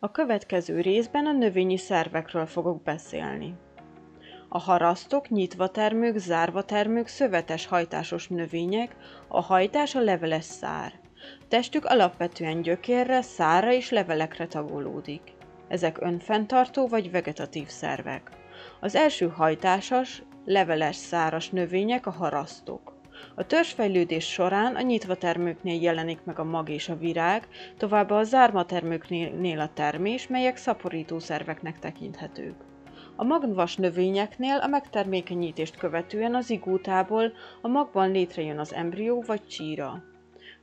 A következő részben a növényi szervekről fogok beszélni. A harasztok, nyitva termők, zárva termők, szövetes hajtásos növények, a hajtás a leveles szár. Testük alapvetően gyökérre, szára és levelekre tagolódik. Ezek önfenntartó vagy vegetatív szervek. Az első hajtásas, leveles száras növények a harasztok. A törzsfejlődés során a nyitva termőknél jelenik meg a mag és a virág, továbbá a zárma termőknél a termés, melyek szaporító szerveknek tekinthetők. A magvas növényeknél a megtermékenyítést követően az igótából a magban létrejön az embrió vagy csíra.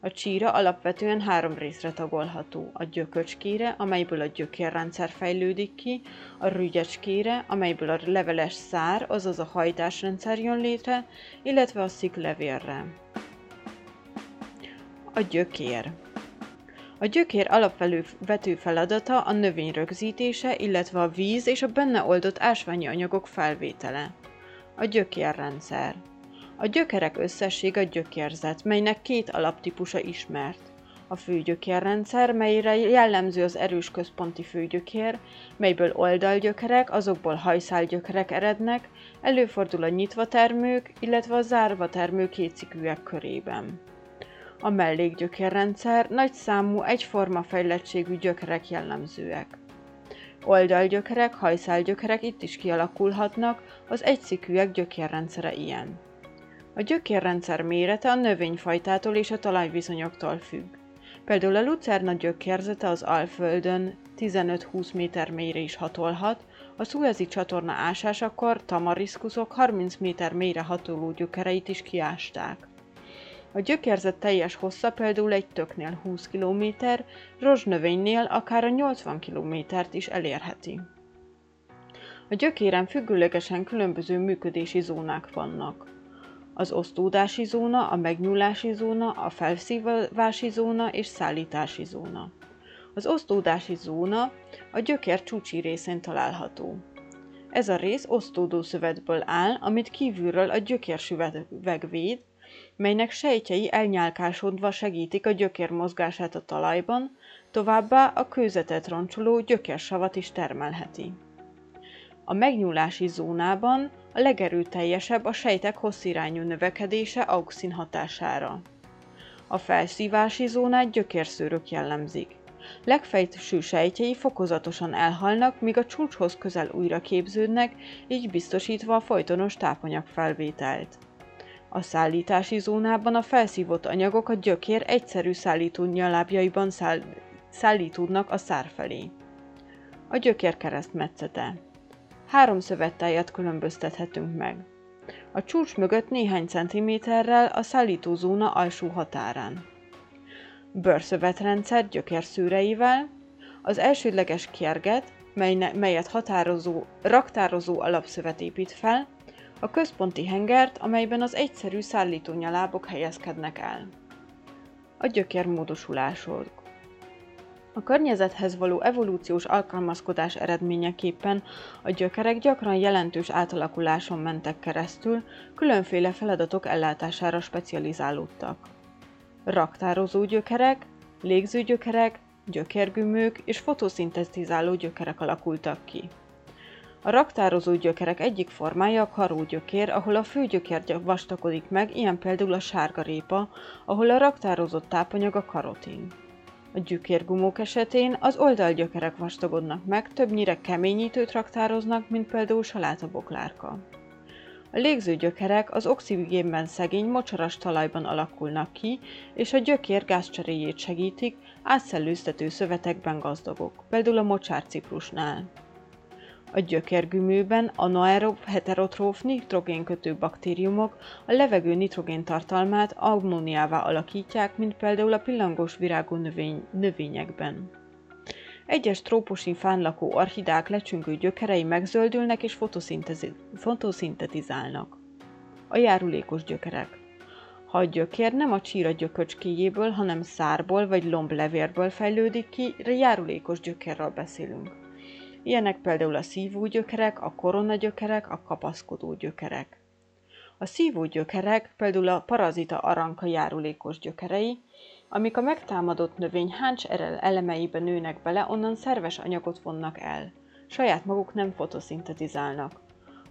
A csíra alapvetően három részre tagolható. A gyököcskére, amelyből a gyökérrendszer fejlődik ki, a rügyecskére, amelyből a leveles szár, azaz a hajtásrendszer jön létre, illetve a sziklevérre. A gyökér. A gyökér alapvető feladata a növény rögzítése, illetve a víz és a benne oldott ásványi anyagok felvétele. A gyökérrendszer. A gyökerek összessége gyökérzet, melynek két alaptípusa ismert. A főgyökérrendszer, melyre jellemző az erős központi főgyökér, melyből oldalgyökerek, azokból hajszálgyökerek erednek, előfordul a nyitva termők, illetve a zárva termők kétszikűek körében. A mellékgyökérrendszer nagy számú egyforma fejlettségű gyökerek jellemzőek. Oldalgyökerek, hajszálgyökerek itt is kialakulhatnak, az egyszikűek gyökérrendszere ilyen. A gyökérrendszer mérete a növényfajtától és a talajviszonyoktól függ. Például a lucerna gyökérzete az Alföldön 15-20 méter mélyre is hatolhat, a szuezi csatorna ásásakor tamariszkuszok 30 méter mélyre hatoló gyökereit is kiásták. A gyökérzet teljes hossza például egy töknél 20 km, rozsnövénynél akár a 80 km-t is elérheti. A gyökéren függőlegesen különböző működési zónák vannak az osztódási zóna, a megnyúlási zóna, a felszívási zóna és szállítási zóna. Az osztódási zóna a gyökér csúcsi részén található. Ez a rész osztódó szövetből áll, amit kívülről a gyökérsüveg véd, melynek sejtjei elnyálkásodva segítik a gyökér mozgását a talajban, továbbá a kőzetet roncsoló gyökérsavat is termelheti. A megnyúlási zónában a legerőteljesebb a sejtek hosszirányú növekedése auxin hatására. A felszívási zónát gyökérszőrök jellemzik. Legfejtőső sejtjei fokozatosan elhalnak, míg a csúcshoz közel újra képződnek, így biztosítva a folytonos tápanyag felvételt. A szállítási zónában a felszívott anyagok a gyökér egyszerű szállító nyalábjaiban száll- szállítódnak a szár felé. A gyökér keresztmetszete három szövettájat különböztethetünk meg. A csúcs mögött néhány centiméterrel a szállítózóna alsó határán. Bőrszövetrendszer gyökerszűreivel, az elsődleges kérget, melyet határozó, raktározó alapszövet épít fel, a központi hengert, amelyben az egyszerű szállítónyalábok helyezkednek el. A gyökér módosulások. A környezethez való evolúciós alkalmazkodás eredményeképpen a gyökerek gyakran jelentős átalakuláson mentek keresztül, különféle feladatok ellátására specializálódtak. Raktározó gyökerek, légzőgyökerek, gyökérgümők és fotoszintetizáló gyökerek alakultak ki. A raktározó gyökerek egyik formája a karógyökér, ahol a főgyökér vastagodik meg, ilyen például a sárgarépa, ahol a raktározott tápanyag a karotin. A gyökérgumók esetén az oldalgyökerek vastagodnak meg, többnyire keményítőt raktároznak, mint például salátaboklárka. A légző gyökerek az oxigénben szegény mocsaras talajban alakulnak ki, és a gyökér gázcseréjét segítik, átszellőztető szövetekben gazdagok, például a mocsárciprusnál. A gyökérgümőben anaerob heterotróf nitrogénkötő baktériumok a levegő nitrogén tartalmát ammóniává alakítják, mint például a pillangós virágú növény, növényekben. Egyes trópusi fánlakó orchidák lecsüngő gyökerei megzöldülnek és fotoszintetizálnak. A járulékos gyökerek. Ha a gyökér nem a csíra gyököcskéjéből, hanem szárból vagy lomblevérből fejlődik ki, járulékos gyökerről beszélünk. Ilyenek például a szívógyökerek, a koronagyökerek, a kapaszkodó gyökerek. A szívógyökerek például a parazita aranka járulékos gyökerei, Amik a megtámadott növény háncs elemeibe nőnek bele, onnan szerves anyagot vonnak el. Saját maguk nem fotoszintetizálnak.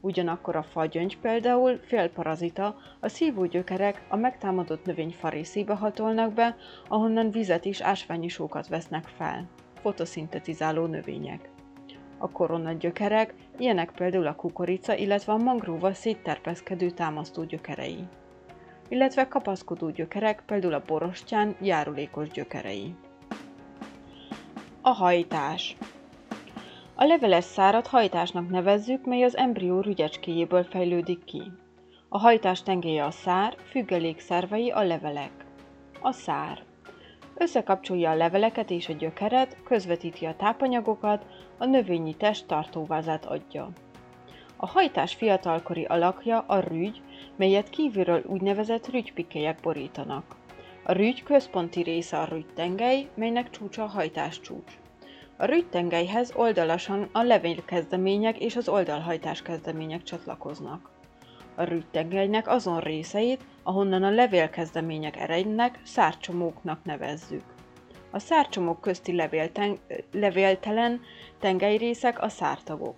Ugyanakkor a fagyöngy például félparazita, a szívó gyökerek a megtámadott növény farészébe hatolnak be, ahonnan vizet és ásványi sókat vesznek fel. Fotoszintetizáló növények. A koronagyökerek, ilyenek például a kukorica, illetve a mangróva szétterpeszkedő támasztó gyökerei. Illetve kapaszkodó gyökerek, például a borostyán járulékos gyökerei. A hajtás a leveles szárat hajtásnak nevezzük, mely az embrió rügyecskéjéből fejlődik ki. A hajtás tengélye a szár, függelékszervei a levelek. A szár. Összekapcsolja a leveleket és a gyökeret, közvetíti a tápanyagokat, a növényi test tartóvázát adja. A hajtás fiatalkori alakja a rügy, melyet kívülről úgynevezett rügypikelyek borítanak. A rügy központi része a rügytengely, melynek csúcsa a hajtás csúcs. A rügytengelyhez oldalasan a levélkezdemények és az oldalhajtás kezdemények csatlakoznak. A rügytengelynek azon részeit, ahonnan a levélkezdemények erednek, szárcsomóknak nevezzük. A szárcsomók közti levélten, levéltelen tengelyrészek a szártagok.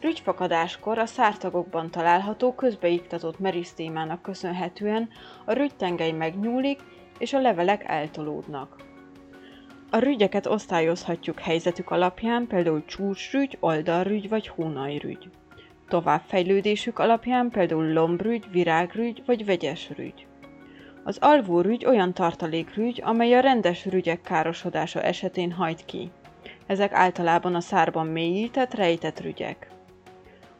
Rügyfakadáskor a szártagokban található közbeiktatott merisztémának köszönhetően a rügytengely megnyúlik, és a levelek eltolódnak. A rügyeket osztályozhatjuk helyzetük alapján, például csúcsrügy, oldalrügy vagy hónajrügy. Továbbfejlődésük alapján például lombrügy, virágrügy vagy vegyes rügy. Az alvórügy olyan tartalékrügy, amely a rendes rügyek károsodása esetén hajt ki. Ezek általában a szárban mélyített, rejtett rügyek.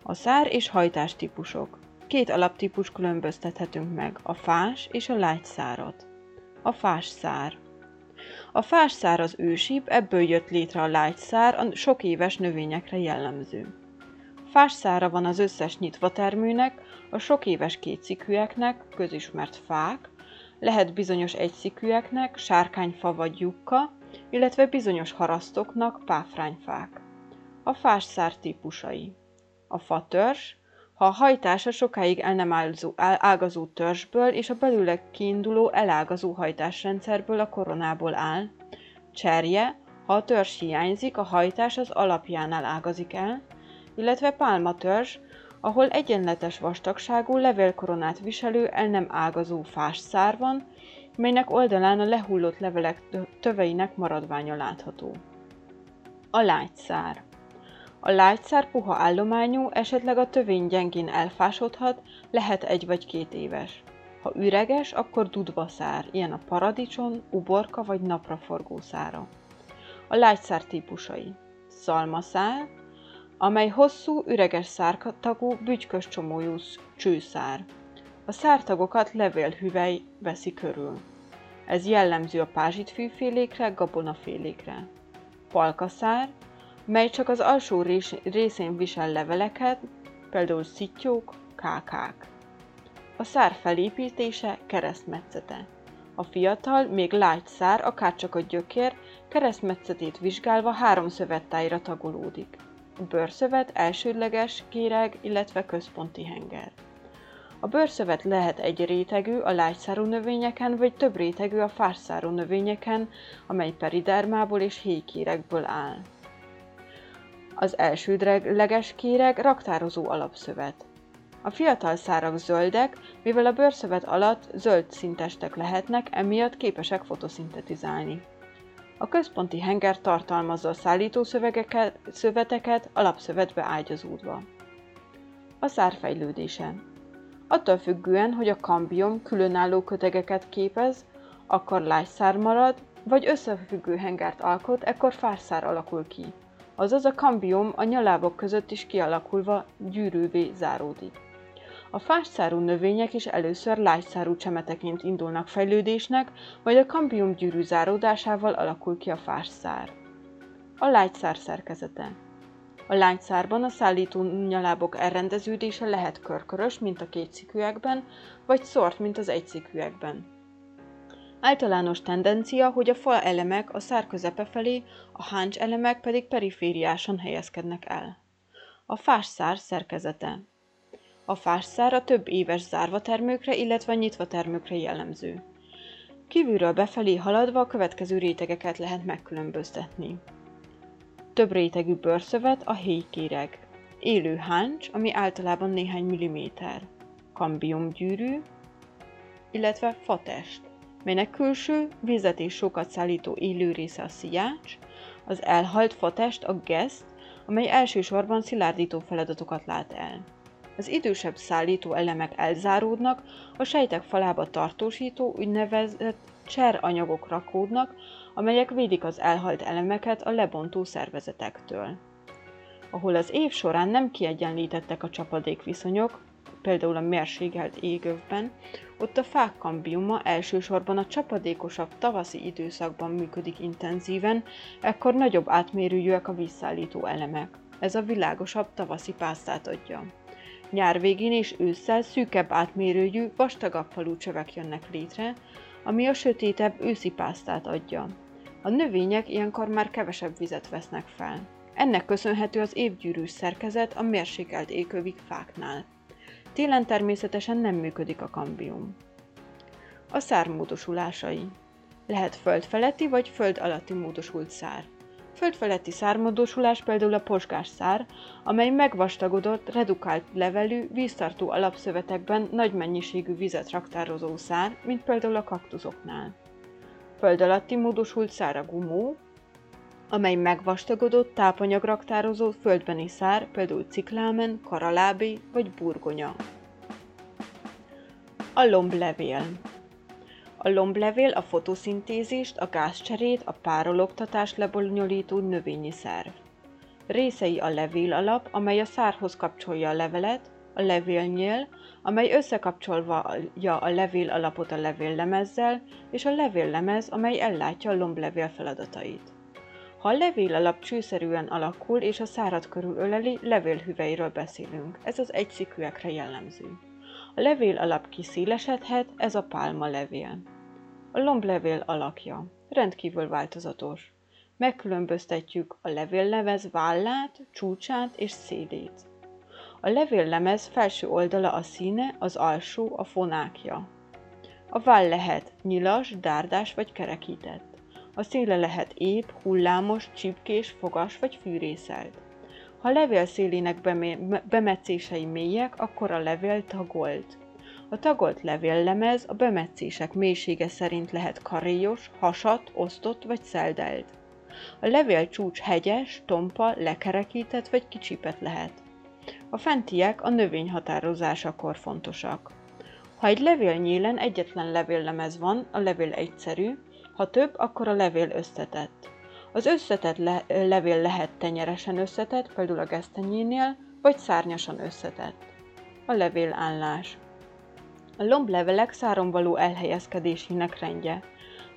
A szár és hajtás típusok. Két alaptípus különböztethetünk meg, a fás és a lágy szárat. A fás szár. A fás szár az ősibb, ebből jött létre a lágy szár, a sok éves növényekre jellemző. Fás szára van az összes nyitva termőnek, a sok éves kétszikűeknek, közismert fák, lehet bizonyos egyszikűeknek, sárkányfa vagy lyukka, illetve bizonyos harasztoknak, páfrányfák. A fás szár típusai. A fatörzs, ha a hajtása sokáig el nem ágazó, ágazó törzsből és a belőle kiinduló elágazó hajtásrendszerből a koronából áll. Cserje, ha a törzs hiányzik, a hajtás az alapjánál ágazik el, illetve pálmatörzs, ahol egyenletes vastagságú levélkoronát viselő, el nem ágazó fás szár van, melynek oldalán a lehullott levelek töveinek maradványa látható. A lágyszár a lágyszár puha állományú, esetleg a tövény gyengén elfásodhat, lehet egy vagy két éves. Ha üreges, akkor dudvaszár, ilyen a paradicsom, uborka vagy napraforgó szára. A lágyszár típusai. Szalmaszár, amely hosszú, üreges szártagú, bütykös csomójú csőszár. A szártagokat levélhüvely veszi körül. Ez jellemző a pázsitfűfélékre, gabonafélékre. Palkaszár, mely csak az alsó részén visel leveleket, például szittyók, kákák. A szár felépítése keresztmetszete. A fiatal, még lágy szár, akárcsak a gyökér, keresztmetszetét vizsgálva három szövettájra tagolódik. Bőrszövet elsődleges, kéreg, illetve központi henger. A bőrszövet lehet egy rétegű a lágyszárú növényeken, vagy több rétegű a fásszárú növényeken, amely peridermából és héjkérekből áll. Az elsődleges kéreg raktározó alapszövet. A fiatal szárak zöldek, mivel a bőrszövet alatt zöld szintestek lehetnek, emiatt képesek fotoszintetizálni. A központi henger tartalmazza a szállító szöveteket alapszövetbe ágyazódva. A szár fejlődése. Attól függően, hogy a kambiom különálló kötegeket képez, akkor lágyszár marad, vagy összefüggő hengert alkot, ekkor fárszár alakul ki azaz a kambium a nyalábok között is kialakulva gyűrűvé záródik. A fásszárú növények is először lágyszárú csemeteként indulnak fejlődésnek, majd a kambium gyűrű záródásával alakul ki a fásszár. A lágyszár szerkezete a lágyszárban a szállító nyalábok elrendeződése lehet körkörös, mint a kétszikűekben, vagy szort, mint az egyszikűekben. Általános tendencia, hogy a fa elemek a szár közepe felé, a háncs elemek pedig perifériásan helyezkednek el. A fásszár szerkezete A fásszár a több éves zárva termőkre, illetve nyitva termőkre jellemző. Kívülről befelé haladva a következő rétegeket lehet megkülönböztetni. Több rétegű bőrszövet a héjkéreg. Élő háncs, ami általában néhány milliméter. Kambiumgyűrű, illetve fatest, melynek külső, vizet és sokat szállító élő része a sziács, az elhalt fatest a geszt, amely elsősorban szilárdító feladatokat lát el. Az idősebb szállító elemek elzáródnak, a sejtek falába tartósító, úgynevezett cser anyagok rakódnak, amelyek védik az elhalt elemeket a lebontó szervezetektől. Ahol az év során nem kiegyenlítettek a csapadékviszonyok, például a mérségelt égövben, ott a fák kambiuma elsősorban a csapadékosabb tavaszi időszakban működik intenzíven, ekkor nagyobb átmérőjűek a visszaállító elemek. Ez a világosabb tavaszi pásztát adja. Nyár végén és ősszel szűkebb átmérőjű, vastagabb falú csövek jönnek létre, ami a sötétebb őszi pásztát adja. A növények ilyenkor már kevesebb vizet vesznek fel. Ennek köszönhető az évgyűrűs szerkezet a mérsékelt ékövik fáknál. Télen természetesen nem működik a kambium. A szár módosulásai. Lehet földfeletti vagy föld alatti módosult szár. Földfeletti szármódosulás például a posgás szár, amely megvastagodott, redukált levelű, víztartó alapszövetekben nagy mennyiségű vizet raktározó szár, mint például a kaktuszoknál. Föld alatti módosult szár a gumó, amely megvastagodott, tápanyagraktározó földbeni szár, például ciklámen, karalábi vagy burgonya. A lomblevél a lomblevél a fotoszintézist, a gázcserét, a párologtatást lebonyolító növényi szerv. Részei a levél alap, amely a szárhoz kapcsolja a levelet, a levélnyél, amely összekapcsolva a levél alapot a levéllemezzel, és a levéllemez, amely ellátja a lomblevél feladatait. Ha a levél alap csőszerűen alakul és a szárad körül öleli, levélhüveiről beszélünk. Ez az egyszikűekre jellemző. A levél alap kiszélesedhet, ez a pálma levél. A lomblevél alakja rendkívül változatos. Megkülönböztetjük a levéllemez vállát, csúcsát és szélét. A levéllemez felső oldala a színe, az alsó a fonákja. A váll lehet nyilas, dárdás vagy kerekített. A széle lehet ép, hullámos, csipkés, fogas vagy fűrészelt. Ha a levél szélének bemetszései mélyek, akkor a levél tagolt. A tagolt levéllemez a bemetszések mélysége szerint lehet karéjos, hasat, osztott vagy szeldelt. A levél csúcs hegyes, tompa, lekerekített vagy kicsipet lehet. A fentiek a növény határozásakor fontosak. Ha egy levél nyílen egyetlen levéllemez van, a levél egyszerű, ha több, akkor a levél összetett. Az összetett le- levél lehet tenyeresen összetett, például a gesztenyénél, vagy szárnyasan összetett. A levélállás. A lomblevelek száron való elhelyezkedésének rendje.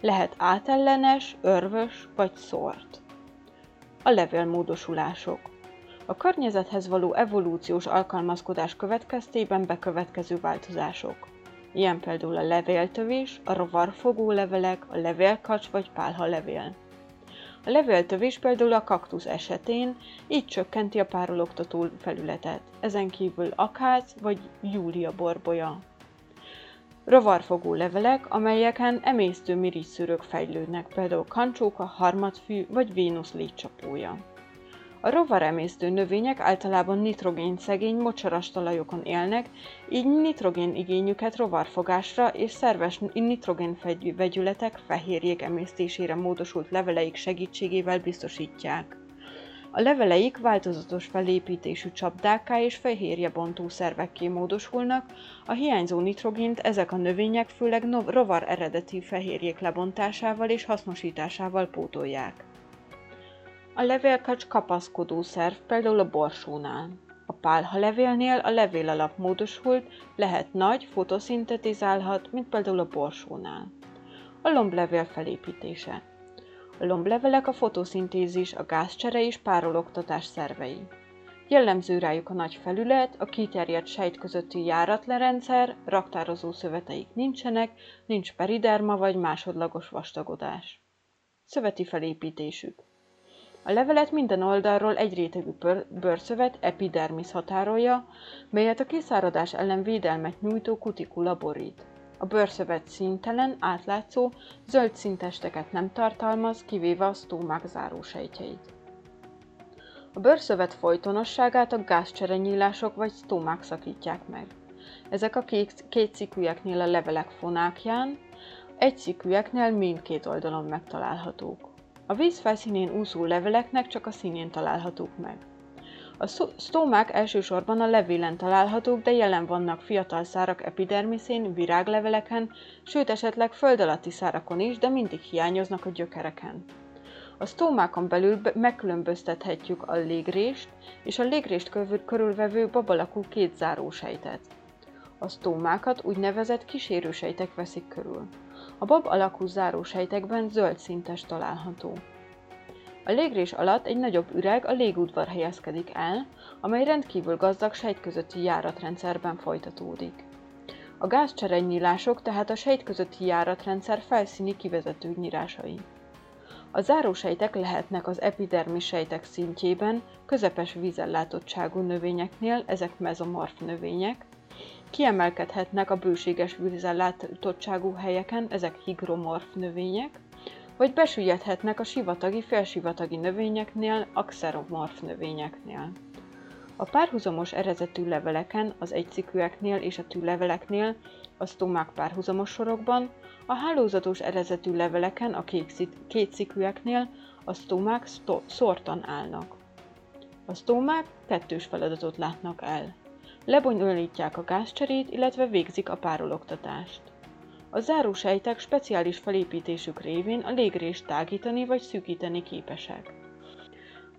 Lehet átellenes, örvös vagy szort. A levélmódosulások. A környezethez való evolúciós alkalmazkodás következtében bekövetkező változások. Ilyen például a levéltövés, a rovarfogó levelek, a levélkacs vagy pálha levél. A levéltövés például a kaktusz esetén így csökkenti a párologtató felületet, ezen kívül akác vagy júlia borbolya. Rovarfogó levelek, amelyeken emésztő mirigyszűrők fejlődnek, például kancsóka, harmatfű vagy Vénusz légycsapója. A rovaremésztő növények általában nitrogén szegény mocsaras talajokon élnek, így nitrogén igényüket rovarfogásra és szerves nitrogén vegyületek fehérjék emésztésére módosult leveleik segítségével biztosítják. A leveleik változatos felépítésű csapdákká és fehérjebontó szervekké módosulnak, a hiányzó nitrogént ezek a növények főleg rovar eredeti fehérjék lebontásával és hasznosításával pótolják. A levélkacs kapaszkodó szerv, például a borsónál. A pálha levélnél a levél alap módosult, lehet nagy, fotoszintetizálhat, mint például a borsónál. A lomblevél felépítése. A lomblevelek a fotoszintézis, a gázcsere és párologtatás szervei. Jellemző rájuk a nagy felület, a kiterjedt sejt közötti járatlerendszer, raktározó szöveteik nincsenek, nincs periderma vagy másodlagos vastagodás. Szöveti felépítésük. A levelet minden oldalról egy rétegű bőrszövet, epidermis határolja, melyet a kiszáradás ellen védelmet nyújtó kutikula borít. A bőrszövet színtelen, átlátszó, zöld szintesteket nem tartalmaz, kivéve a sztómák zárósejtjeit. A bőrszövet folytonosságát a gázcserenyílások vagy sztómák szakítják meg. Ezek a két cikűeknél a levelek fonákján, egy cikűeknél mindkét oldalon megtalálhatók. A víz felszínén úszó leveleknek csak a színén találhatók meg. A sztómák elsősorban a levélen találhatók, de jelen vannak fiatal szárak epidermiszén, virágleveleken, sőt esetleg föld alatti szárakon is, de mindig hiányoznak a gyökereken. A sztómákon belül megkülönböztethetjük a légrést és a légrést körülvevő babalakú két zárósejtet. A sztómákat úgynevezett kísérősejtek veszik körül. A bab alakú zárósejtekben zöld szintes található. A légrés alatt egy nagyobb üreg, a légudvar helyezkedik el, amely rendkívül gazdag sejtközötti járatrendszerben folytatódik. A gázcserenyílások tehát a sejtközötti járatrendszer felszíni kivezető nyírásai. A zárósejtek lehetnek az epidermis sejtek szintjében, közepes vízellátottságú növényeknél, ezek mezomorf növények, kiemelkedhetnek a bőséges vízellátottságú helyeken, ezek higromorf növények, vagy besüllyedhetnek a sivatagi, félsivatagi növényeknél, a xeromorf növényeknél. A párhuzamos erezetű leveleken, az egycikűeknél és a tűleveleknél, a sztomák párhuzamos sorokban, a hálózatos erezetű leveleken, a kétszikűeknél a sztomák szortan állnak. A sztomák kettős feladatot látnak el. Lebonyolítják a gázcserét, illetve végzik a párologtatást. A zárósejtek speciális felépítésük révén a légrést tágítani vagy szűkíteni képesek.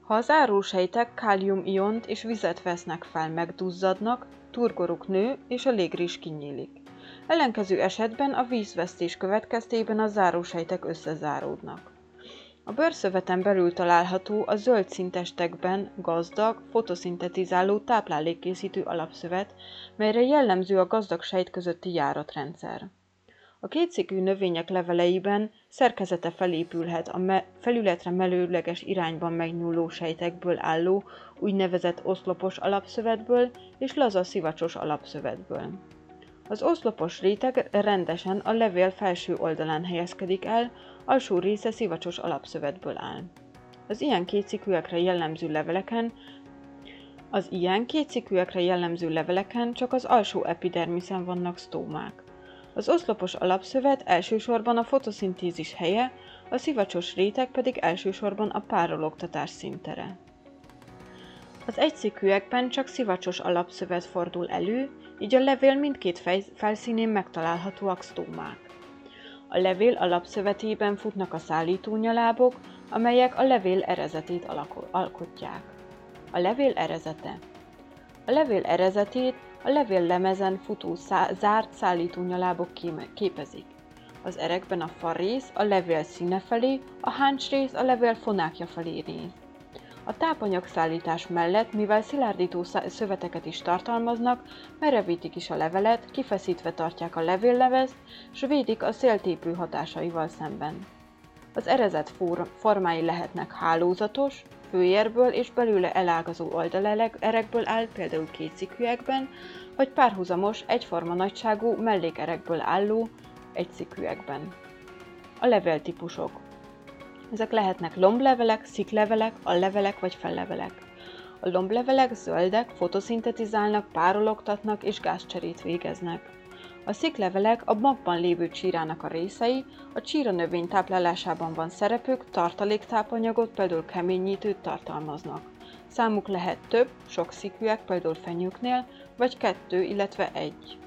Ha az zárósejtek kálium-iont és vizet vesznek fel, megduzzadnak, turgoruk nő és a légrés kinyílik. Ellenkező esetben a vízvesztés következtében a zárósejtek összezáródnak. A bőrszöveten belül található a zöld szintestekben gazdag, fotoszintetizáló táplálékkészítő alapszövet, melyre jellemző a gazdag sejt közötti járatrendszer. A kétszikű növények leveleiben szerkezete felépülhet a me- felületre melőleges irányban megnyúló sejtekből álló úgynevezett oszlopos alapszövetből és laza szivacsos alapszövetből. Az oszlopos réteg rendesen a levél felső oldalán helyezkedik el, alsó része szivacsos alapszövetből áll. Az ilyen kétszikűekre jellemző leveleken az ilyen kétszikűekre jellemző leveleken csak az alsó epidermiszen vannak sztómák. Az oszlopos alapszövet elsősorban a fotoszintézis helye, a szivacsos réteg pedig elsősorban a párologtatás szintere. Az egyszikűekben csak szivacsos alapszövet fordul elő, így a levél mindkét felszínén megtalálhatóak sztómák. A levél alapszövetében futnak a szállítónyalábok, amelyek a levél erezetét alkotják. A levél erezete A levél erezetét a levél lemezen futó szá- zárt szállítónyalábok képezik. Az erekben a farrész a levél színe felé, a háncsrész a levél fonákja felé néz. A tápanyagszállítás mellett, mivel szilárdító szöveteket is tartalmaznak, merevítik is a levelet, kifeszítve tartják a levéllevezt, s védik a széltépő hatásaival szemben. Az erezet formái lehetnek hálózatos, főérből és belőle elágazó oldalerekből áll, például kétszikűekben, vagy párhuzamos, egyforma nagyságú mellékerekből álló egyszikűekben. A levéltípusok ezek lehetnek lomblevelek, sziklevelek, allevelek vagy fellevelek. A lomblevelek zöldek, fotoszintetizálnak, párologtatnak és gázcserét végeznek. A sziklevelek a magban lévő csírának a részei, a csíra növény táplálásában van szerepük, tartaléktápanyagot, például keményítőt tartalmaznak. Számuk lehet több, sok szikűek, például fenyőknél, vagy kettő, illetve egy.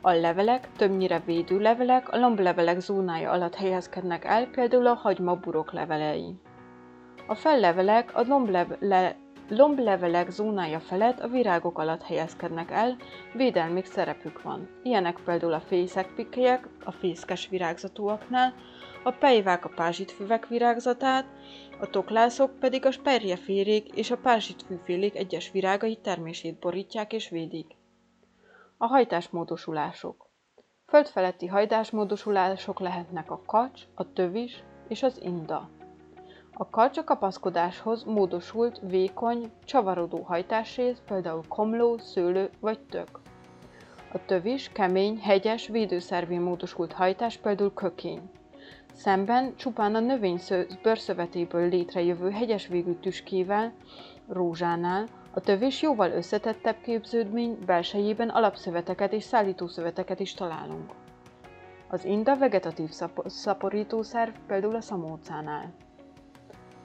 A levelek, többnyire védőlevelek, a lomblevelek zónája alatt helyezkednek el, például a hagymaburok levelei. A fellevelek a lombleve- lomblevelek zónája felett a virágok alatt helyezkednek el, védelmik szerepük van. Ilyenek például a fészekpikélyek, a fészkes virágzatúaknál, a pejvák a pázsitfüvek virágzatát, a toklászok pedig a sperjeférék és a pázsitfűfélék egyes virágai termését borítják és védik. A hajtásmódosulások. Földfeletti hajtásmódosulások lehetnek a kacs, a tövis és az inda. A kacs a kapaszkodáshoz módosult, vékony, csavarodó hajtásrész, például komló, szőlő vagy tök. A tövis kemény, hegyes, védőszervé módosult hajtás például kökény. Szemben csupán a növény bőrszövetéből létrejövő hegyes végű tüskével, rózsánál, a tövés jóval összetettebb képződmény, belsejében alapszöveteket és szállítószöveteket is találunk. Az inda vegetatív szap- szaporítószerv például a szamócánál.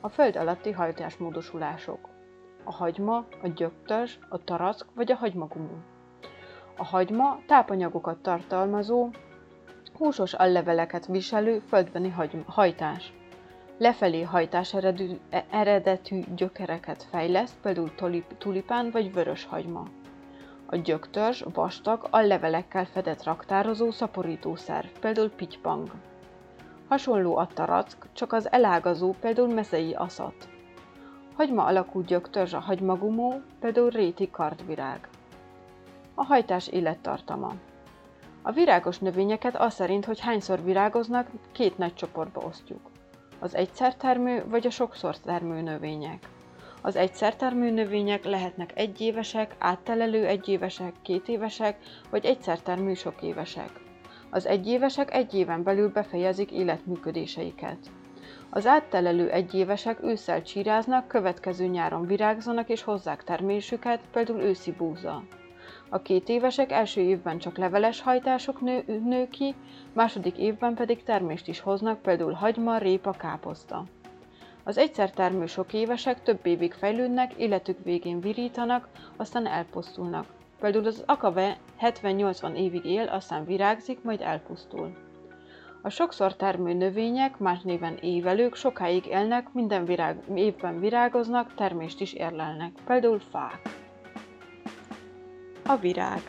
A föld alatti hajtásmódosulások. A hagyma, a gyöktörzs, a tarack vagy a hagymagumú. A hagyma tápanyagokat tartalmazó, húsos alleveleket viselő földbeni hajtás. Lefelé hajtás eredű, eredetű gyökereket fejleszt, például tulipán vagy vörös hagyma. A gyöktörzs vastag, allevelekkel fedett raktározó szaporítószerv, például pitypang. Hasonló a tarack, csak az elágazó, például mezei aszat. Hagyma alakú gyöktörzs a hagymagumó, például réti kardvirág. A hajtás élettartama. A virágos növényeket az szerint, hogy hányszor virágoznak, két nagy csoportba osztjuk. Az egyszertermő vagy a sokszor termő növények. Az egyszertermő növények lehetnek egyévesek, áttelelő egyévesek, kétévesek vagy egyszertermő sokévesek. Az egyévesek egy éven belül befejezik életműködéseiket. Az áttelelő egyévesek ősszel csíráznak, következő nyáron virágzanak és hozzák termésüket, például őszi búza. A két évesek első évben csak leveles hajtások nő, nő ki, második évben pedig termést is hoznak, például hagyma, répa, káposzta. Az egyszer termő sok évesek több évig fejlődnek, életük végén virítanak, aztán elpusztulnak. Például az akave 70-80 évig él, aztán virágzik, majd elpusztul. A sokszor termő növények, más néven évelők sokáig élnek, minden virág, évben virágoznak, termést is érlelnek, például fák. A virág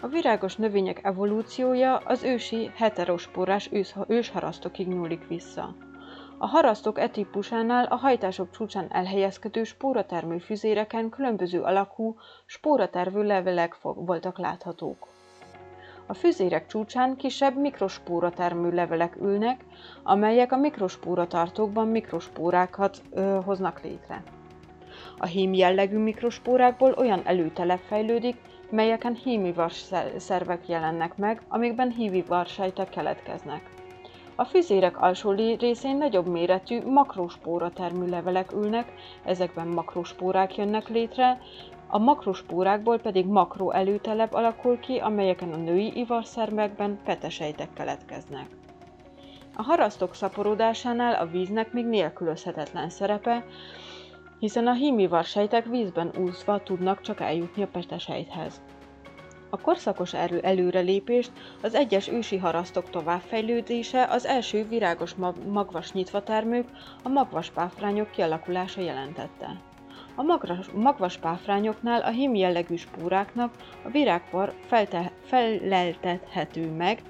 A virágos növények evolúciója az ősi heterosporás ősharasztokig nyúlik vissza. A harasztok e típusánál a hajtások csúcsán elhelyezkedő spóratermő füzéreken különböző alakú spóratervő levelek voltak láthatók. A füzérek csúcsán kisebb mikrospóratermő levelek ülnek, amelyek a mikrospóratartókban mikrospórákat ö, hoznak létre. A hím jellegű mikrospórákból olyan előtelep fejlődik, melyeken hímivars szervek jelennek meg, amikben hímivarsejtek keletkeznek. A füzérek alsó részén nagyobb méretű makrospóra termű levelek ülnek, ezekben makrospórák jönnek létre, a makrospórákból pedig makro előtelep alakul ki, amelyeken a női ivarszervekben petesejtek keletkeznek. A harasztok szaporodásánál a víznek még nélkülözhetetlen szerepe, hiszen a hímivar sejtek vízben úszva tudnak csak eljutni a petesejthez. A korszakos erő előrelépést az egyes ősi harasztok továbbfejlődése az első virágos magvas nyitvatermők, a magvas páfrányok kialakulása jelentette. A magvas páfrányoknál a hím jellegű spóráknak a virágpor felte, feleltethető meg,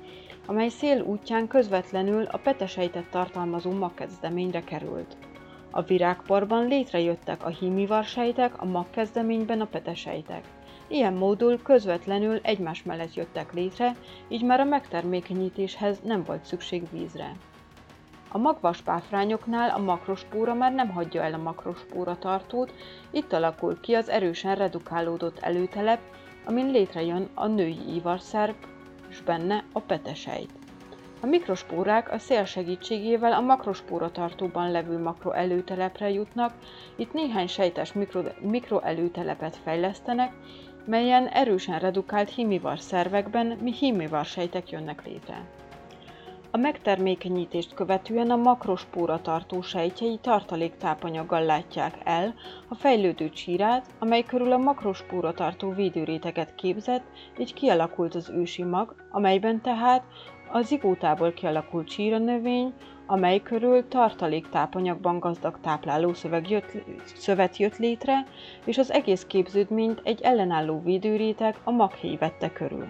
amely szél útján közvetlenül a petesejtet tartalmazó magkezdeményre került. A virágporban létrejöttek a hímivarsejtek, a magkezdeményben a petesejtek. Ilyen módul közvetlenül egymás mellett jöttek létre, így már a megtermékenyítéshez nem volt szükség vízre. A magvas páfrányoknál a makrospóra már nem hagyja el a makrospóra tartót, itt alakul ki az erősen redukálódott előtelep, amin létrejön a női ivarszerv, és benne a petesejt. A mikrospórák a szél segítségével a makrospóra tartóban levő makroelőtelepre jutnak, itt néhány sejtes mikro, mikroelőtelepet fejlesztenek, melyen erősen redukált hímivar szervekben mi hímivar sejtek jönnek létre. A megtermékenyítést követően a makrospóra tartó sejtjei tartaléktápanyaggal látják el a fejlődő csírát, amely körül a makrospóra tartó védőréteget képzett, így kialakult az ősi mag, amelyben tehát a zigótából kialakult csíranövény, amely körül tartaléktápanyagban gazdag táplálószöveg jött, szövet jött létre, és az egész képződményt egy ellenálló védőréteg a maghéj vette körül.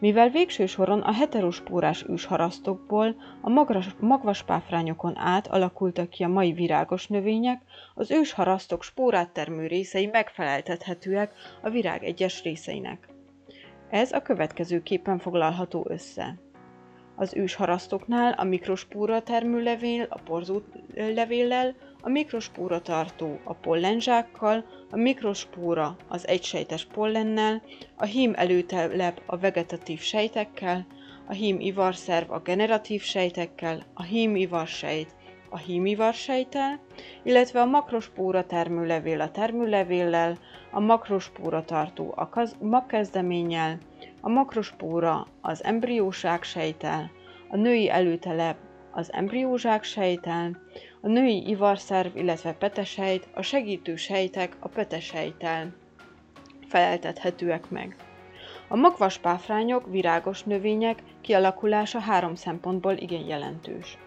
Mivel végső soron a heterospórás ősharasztokból a magras, magvaspáfrányokon át alakultak ki a mai virágos növények, az ősharasztok spórát termő részei megfeleltethetőek a virág egyes részeinek. Ez a következő képen foglalható össze. Az ősharasztoknál a mikrospóra termőlevél a porzó levéllel, a mikrospóra tartó a pollenzsákkal, a mikrospóra az egysejtes pollennel, a hím előtelep a vegetatív sejtekkel, a hím ivarszerv a generatív sejtekkel, a hím ivarsejt a hímivarsejtel, illetve a makrospóra termőlevél a termőlevéllel, a makrospóra tartó a magkezdeménnyel, a makrospóra az embrióság sejtel, a női előtelep az embriózsák sejtel, a női ivarszerv, illetve petesejt, a segítő sejtek a petesejtel feleltethetőek meg. A magvas páfrányok, virágos növények kialakulása három szempontból igen jelentős.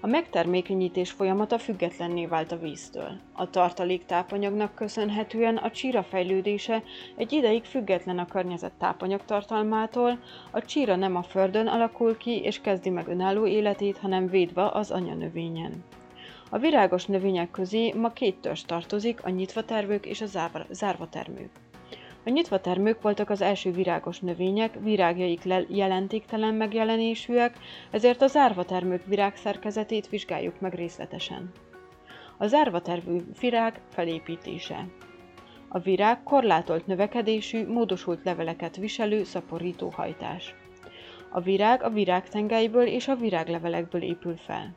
A megtermékenyítés folyamata függetlenné vált a víztől. A tartalék tápanyagnak köszönhetően a csíra fejlődése egy ideig független a környezet tápanyagtartalmától, a csíra nem a földön alakul ki és kezdi meg önálló életét, hanem védve az anyanövényen. A virágos növények közé ma két törzs tartozik, a nyitvatermők és a zárvatermők. A nyitva termők voltak az első virágos növények, virágjaik jelentéktelen megjelenésűek, ezért a zárvatermők virágszerkezetét vizsgáljuk meg részletesen. A zárvatervű virág felépítése A virág korlátolt növekedésű, módosult leveleket viselő szaporító hajtás. A virág a virágtengelyből és a viráglevelekből épül fel.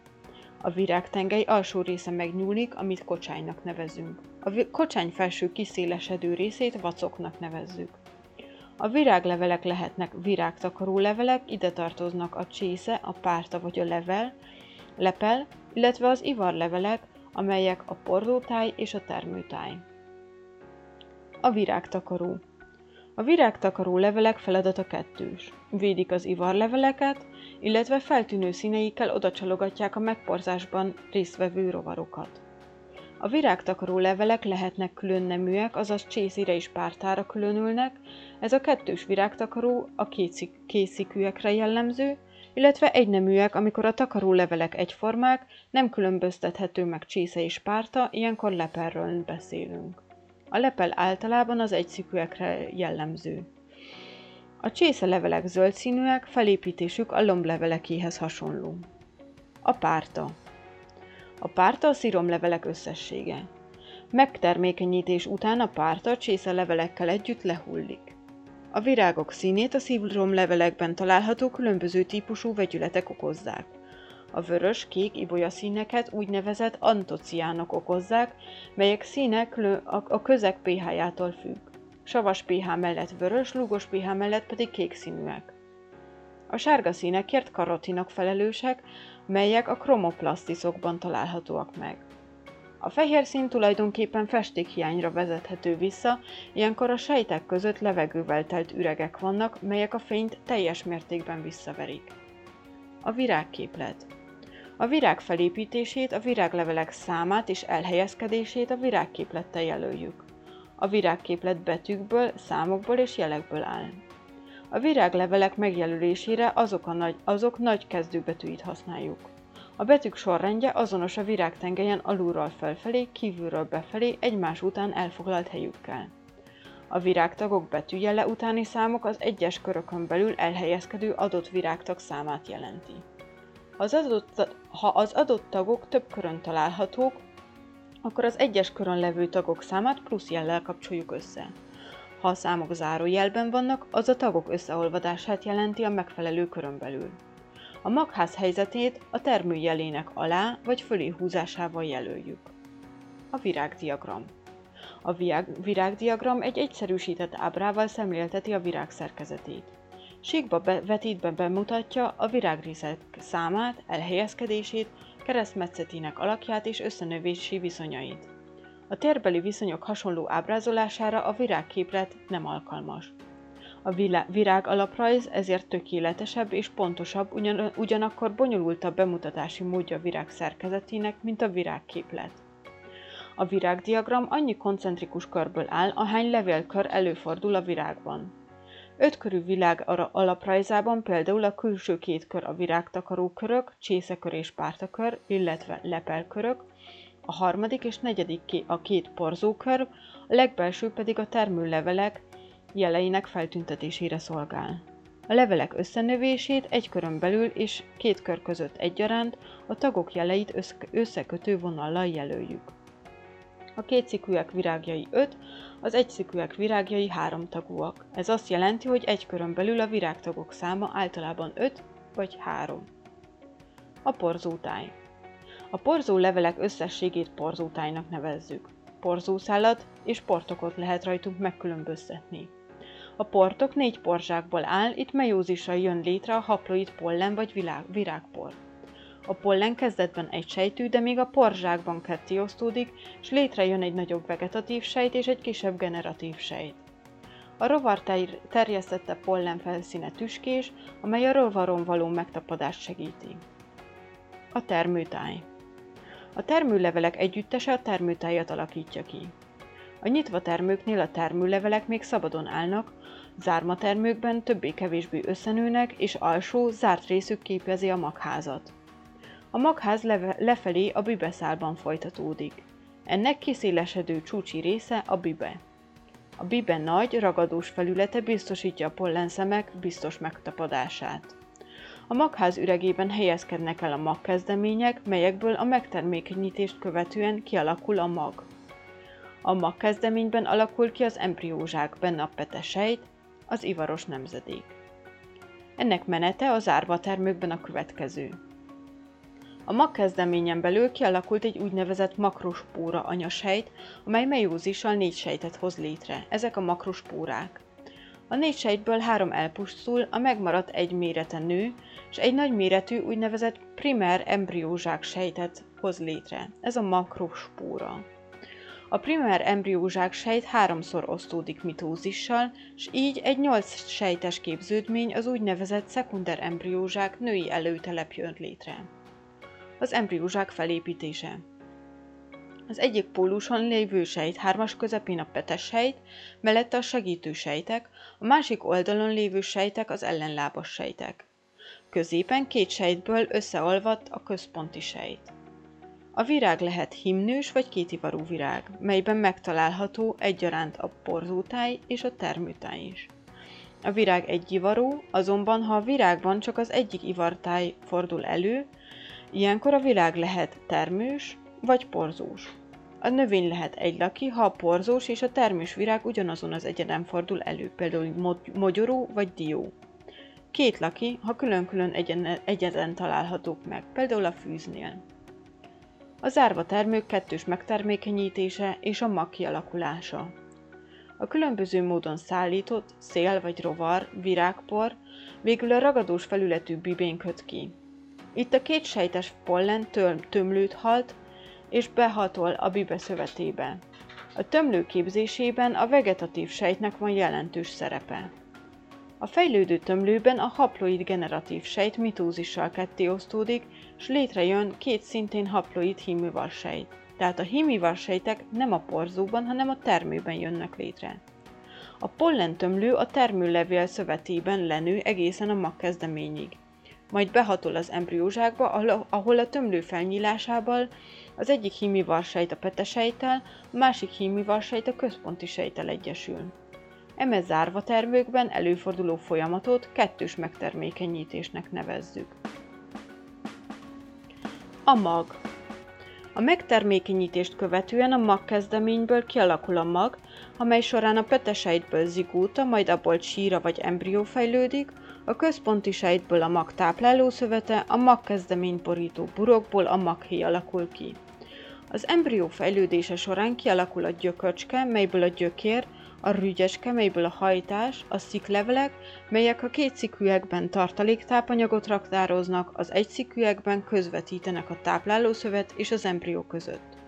A virágtengely alsó része megnyúlik, amit kocsánynak nevezünk. A kocsány felső kiszélesedő részét vacoknak nevezzük. A viráglevelek lehetnek virágtakaró levelek, ide tartoznak a csésze, a párta vagy a level, lepel, illetve az ivarlevelek, amelyek a porlótáj és a termőtáj. A virágtakaró A virágtakaró levelek feladata kettős. Védik az ivarleveleket, illetve feltűnő színeikkel odacsalogatják a megporzásban résztvevő rovarokat. A virágtakaró levelek lehetnek külön neműek, azaz csészére és pártára különülnek, ez a kettős virágtakaró a készikűekre jellemző, illetve egyneműek, amikor a takaró levelek egyformák, nem különböztethető meg csésze és párta, ilyenkor lepelről beszélünk. A lepel általában az egyszikűekre jellemző. A csésze levelek zöld színűek, felépítésük a lomblevelekéhez hasonló. A párta a párta a sziromlevelek összessége. Megtermékenyítés után a párta csésze levelekkel együtt lehullik. A virágok színét a szíromlevelekben található különböző típusú vegyületek okozzák. A vörös, kék ibolya színeket úgynevezett antociánok okozzák, melyek színe a közeg pH-jától függ. Savas pH mellett vörös, lúgos pH mellett pedig kék színűek. A sárga színekért karotinok felelősek, melyek a kromoplasztiszokban találhatóak meg. A fehér szín tulajdonképpen festékhiányra vezethető vissza, ilyenkor a sejtek között levegővel telt üregek vannak, melyek a fényt teljes mértékben visszaverik. A virágképlet A virág felépítését, a viráglevelek számát és elhelyezkedését a virágképlettel jelöljük. A virágképlet betűkből, számokból és jelekből áll. A viráglevelek megjelölésére azok, a nagy, azok nagy kezdőbetűit használjuk. A betűk sorrendje azonos a virágtengelyen alulról felfelé, kívülről befelé egymás után elfoglalt helyükkel. A virágtagok betűjele utáni számok az egyes körökön belül elhelyezkedő adott virágtag számát jelenti. Az adott, ha az adott tagok több körön találhatók, akkor az egyes körön levő tagok számát plusz jellel kapcsoljuk össze. Ha a számok zárójelben vannak, az a tagok összeolvadását jelenti a megfelelő körön belül. A magház helyzetét a termőjelének alá vagy fölé húzásával jelöljük. A virágdiagram A virágdiagram egy egyszerűsített ábrával szemlélteti a virág szerkezetét. Síkba vetítve bemutatja a virágrészek számát, elhelyezkedését, keresztmetszetének alakját és összenövési viszonyait. A térbeli viszonyok hasonló ábrázolására a virágképlet nem alkalmas. A virág alaprajz ezért tökéletesebb és pontosabb, ugyan, ugyanakkor bonyolultabb bemutatási módja a virág szerkezetének, mint a virágképlet. A virágdiagram annyi koncentrikus körből áll, ahány levélkör előfordul a virágban. Ötkörű világ alaprajzában például a külső két kör a virágtakaró körök, csészekör és pártakör, illetve lepelkörök, a harmadik és negyedik a két porzókör, a legbelső pedig a termőlevelek jeleinek feltüntetésére szolgál. A levelek összenövését egy körön belül és két kör között egyaránt a tagok jeleit összekötő vonallal jelöljük. A kétszikűek virágjai 5, az egyszikűek virágjai 3 tagúak. Ez azt jelenti, hogy egy körön belül a virágtagok száma általában 5 vagy 3. A porzótáj. A porzó levelek összességét porzótájnak nevezzük. Porzószálat és portokot lehet rajtunk megkülönböztetni. A portok négy porzsákból áll, itt meiózissal jön létre a haploid pollen vagy virágpor. A pollen kezdetben egy sejtű, de még a porzsákban ketté osztódik, és létrejön egy nagyobb vegetatív sejt és egy kisebb generatív sejt. A rovar terjesztette pollen felszíne tüskés, amely a rovaron való megtapadást segíti. A termőtáj. A termőlevelek együttese a termőtájat alakítja ki. A nyitva termőknél a termőlevelek még szabadon állnak, zármatermőkben többé-kevésbé összenőnek, és alsó, zárt részük képezi a magházat. A magház leve- lefelé a bibeszálban folytatódik. Ennek kiszélesedő csúcsi része a bibe. A bibe nagy, ragadós felülete biztosítja a pollenszemek biztos megtapadását. A magház üregében helyezkednek el a magkezdemények, melyekből a megtermékenyítést követően kialakul a mag. A magkezdeményben alakul ki az embriózsák, benne a petesejt, az ivaros nemzedék. Ennek menete az árvatermőkben a következő. A magkezdeményen belül kialakult egy úgynevezett makrospóra anyasejt, amely meiózissal négy sejtet hoz létre. Ezek a makrospórák. A négy sejtből három elpusztul, a megmaradt egy mérete nő, és egy nagy méretű úgynevezett primer embriózsák sejtet hoz létre. Ez a makrospóra. A primer embriózsák sejt háromszor osztódik mitózissal, és így egy nyolc sejtes képződmény az úgynevezett szekunder embriózsák női előtelep jön létre. Az embriózsák felépítése az egyik póluson lévő sejt hármas közepén a petes sejt, mellette a segítő sejtek, a másik oldalon lévő sejtek az ellenlábas sejtek. Középen két sejtből összeolvadt a központi sejt. A virág lehet himnős vagy kétivarú virág, melyben megtalálható egyaránt a porzótáj és a termőtáj is. A virág egyivarú, azonban ha a virágban csak az egyik ivartáj fordul elő, ilyenkor a virág lehet termős vagy porzós. A növény lehet egylaki, ha a porzós és a termős virág ugyanazon az egyeden fordul elő, például mogyoró vagy dió. Két laki, ha külön-külön egyeden találhatók meg, például a fűznél. A zárva termők kettős megtermékenyítése és a mag kialakulása. A különböző módon szállított szél vagy rovar, virágpor végül a ragadós felületű bibén köt ki. Itt a két sejtes pollen tömlőt halt, és behatol a bibe szövetébe. A tömlő képzésében a vegetatív sejtnek van jelentős szerepe. A fejlődő tömlőben a haploid generatív sejt mitózissal ketté osztódik, és létrejön két szintén haploid hímivar sejt. Tehát a hímivar sejtek nem a porzóban, hanem a termőben jönnek létre. A pollentömlő a termőlevél szövetében lenő egészen a magkezdeményig. Majd behatol az embriózsákba, ahol a tömlő felnyílásával az egyik hímivarsejt a petesejtel, a másik hímivarsejt a központi sejtel egyesül. Eme zárva termőkben előforduló folyamatot kettős megtermékenyítésnek nevezzük. A mag A megtermékenyítést követően a mag kezdeményből kialakul a mag, amely során a petesejtből zigóta, majd abból csíra vagy embrió fejlődik, a központi sejtből a mag táplálószövete, a mag kezdeményporító burokból a maghéj alakul ki. Az embrió fejlődése során kialakul a gyököcske, melyből a gyökér, a rügyeske, melyből a hajtás, a sziklevelek, melyek a két szikűekben tartaléktápanyagot raktároznak, az egy szikűekben közvetítenek a táplálószövet és az embrió között.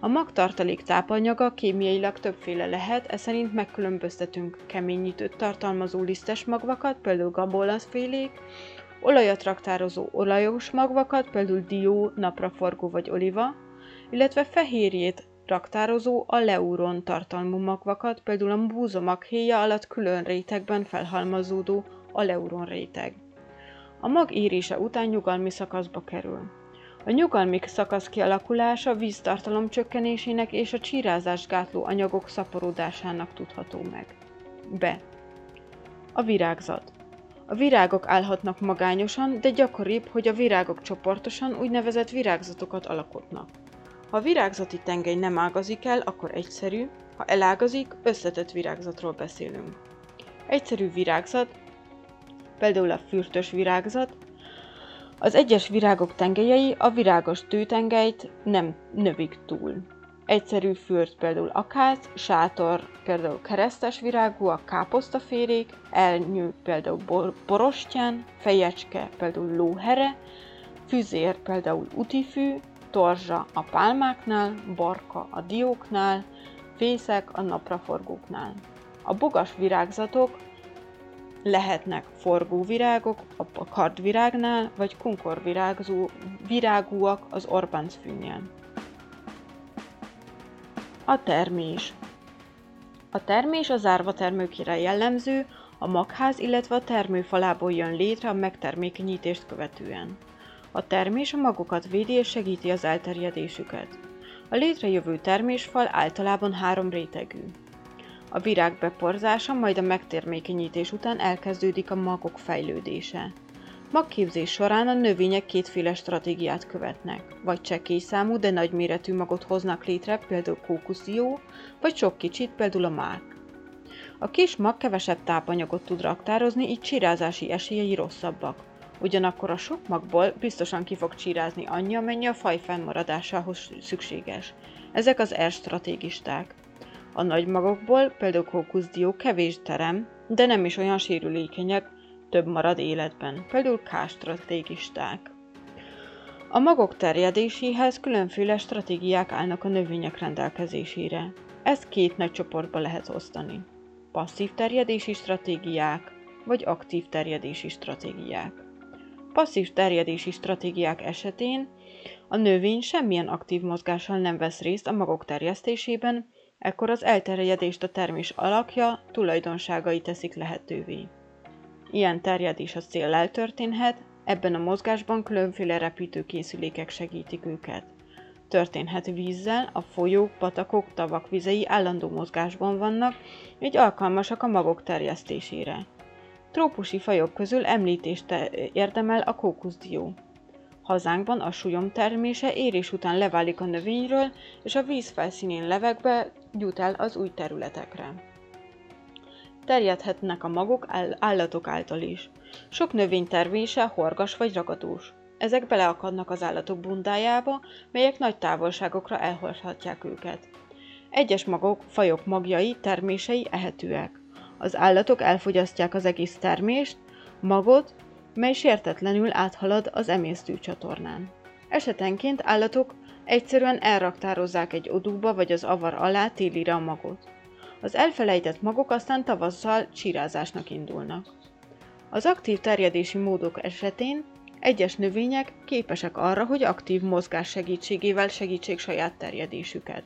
A mag tartalék tápanyaga kémiailag többféle lehet, ez szerint megkülönböztetünk keményítőt tartalmazó lisztes magvakat, például gabolaszfélék, olajat raktározó olajos magvakat, például dió, napraforgó vagy oliva, illetve fehérjét raktározó a leuron tartalmú magvakat, például a búzomag héja alatt külön rétegben felhalmazódó a leuron réteg. A mag érése után nyugalmi szakaszba kerül. A nyugalmi szakasz kialakulása víztartalom csökkenésének és a csírázást gátló anyagok szaporódásának tudható meg. B. A virágzat. A virágok állhatnak magányosan, de gyakoribb, hogy a virágok csoportosan úgynevezett virágzatokat alakotnak. Ha a virágzati tengely nem ágazik el, akkor egyszerű, ha elágazik, összetett virágzatról beszélünk. Egyszerű virágzat, például a fürtös virágzat, az egyes virágok tengelyei a virágos tőtengelyt nem növik túl. Egyszerű fürt például akác, sátor például keresztes virágú, a káposztaférék, elnyő például bor- borostyán, fejecske például lóhere, füzér például utifű, torzsa a pálmáknál, barka a dióknál, fészek a napraforgóknál. A bogas virágzatok lehetnek forgóvirágok a kardvirágnál, vagy kunkorvirágú virágúak az orbancfűnél. A termés A termés az árva termőkére jellemző, a magház, illetve a termőfalából jön létre a megtermékenyítést követően. A termés a magokat védi és segíti az elterjedésüket. A létrejövő termésfal általában három rétegű. A virág beporzása, majd a megtermékenyítés után elkezdődik a magok fejlődése. Magképzés során a növények kétféle stratégiát követnek, vagy csekély számú, de nagyméretű magot hoznak létre, például kókuszdió, vagy sok kicsit, például a mák. A kis mag kevesebb tápanyagot tud raktározni, így csirázási esélyei rosszabbak. Ugyanakkor a sok magból biztosan ki fog csirázni annyi, amennyi a faj fennmaradásához szükséges. Ezek az R-stratégisták. A nagy magokból, például kókuszdió kevés terem, de nem is olyan sérülékenyek, több marad életben, például K-stratégisták. A magok terjedéséhez különféle stratégiák állnak a növények rendelkezésére. Ezt két nagy csoportba lehet osztani. Passzív terjedési stratégiák, vagy aktív terjedési stratégiák. Passzív terjedési stratégiák esetén a növény semmilyen aktív mozgással nem vesz részt a magok terjesztésében, ekkor az elterjedést a termés alakja, tulajdonságai teszik lehetővé. Ilyen terjedés a széllel történhet, ebben a mozgásban különféle repítőkészülékek segítik őket. Történhet vízzel, a folyók, patakok, tavak vizei állandó mozgásban vannak, így alkalmasak a magok terjesztésére. Trópusi fajok közül említést érdemel a kókuszdió. Hazánkban a súlyom termése érés után leválik a növényről, és a víz felszínén levegbe jut el az új területekre. Terjedhetnek a magok állatok által is. Sok növény termése horgas vagy ragadós. Ezek beleakadnak az állatok bundájába, melyek nagy távolságokra elhordhatják őket. Egyes magok, fajok magjai, termései ehetőek. Az állatok elfogyasztják az egész termést, magot, mely sértetlenül áthalad az emésztőcsatornán. Esetenként állatok egyszerűen elraktározzák egy odúba vagy az avar alá télire a magot. Az elfelejtett magok aztán tavasszal csírázásnak indulnak. Az aktív terjedési módok esetén egyes növények képesek arra, hogy aktív mozgás segítségével segítsék saját terjedésüket.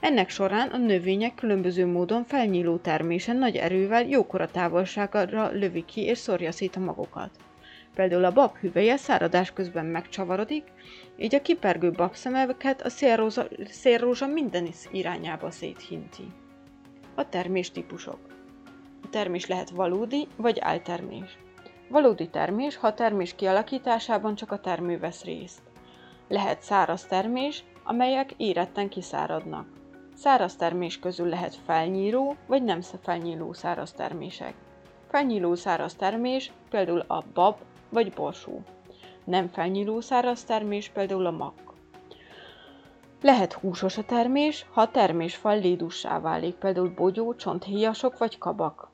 Ennek során a növények különböző módon felnyíló termésen nagy erővel jókora távolságra lövi ki és szórja szét a magokat. Például a bab hüvelye száradás közben megcsavarodik, így a kipergő babszemeket a szélrózsa, szélrózsa minden irányába széthinti. A termés típusok. A termés lehet valódi vagy áltermés. Valódi termés, ha a termés kialakításában csak a termő vesz részt. Lehet száraz termés, amelyek éretten kiszáradnak. Száraz termés közül lehet felnyíró vagy nem felnyíló száraz termések. Felnyíló száraz termés például a bab vagy borsó. Nem felnyíló száraz termés például a mak. Lehet húsos a termés, ha a termésfal lédussá válik, például bogyó, csonthéjasok vagy kabak.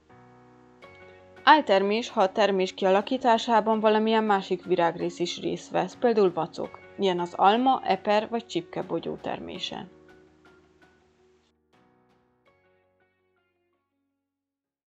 Áltermés, ha a termés kialakításában valamilyen másik virágrész is részt vesz, például vacok, ilyen az alma, eper vagy csipkebogyó termése.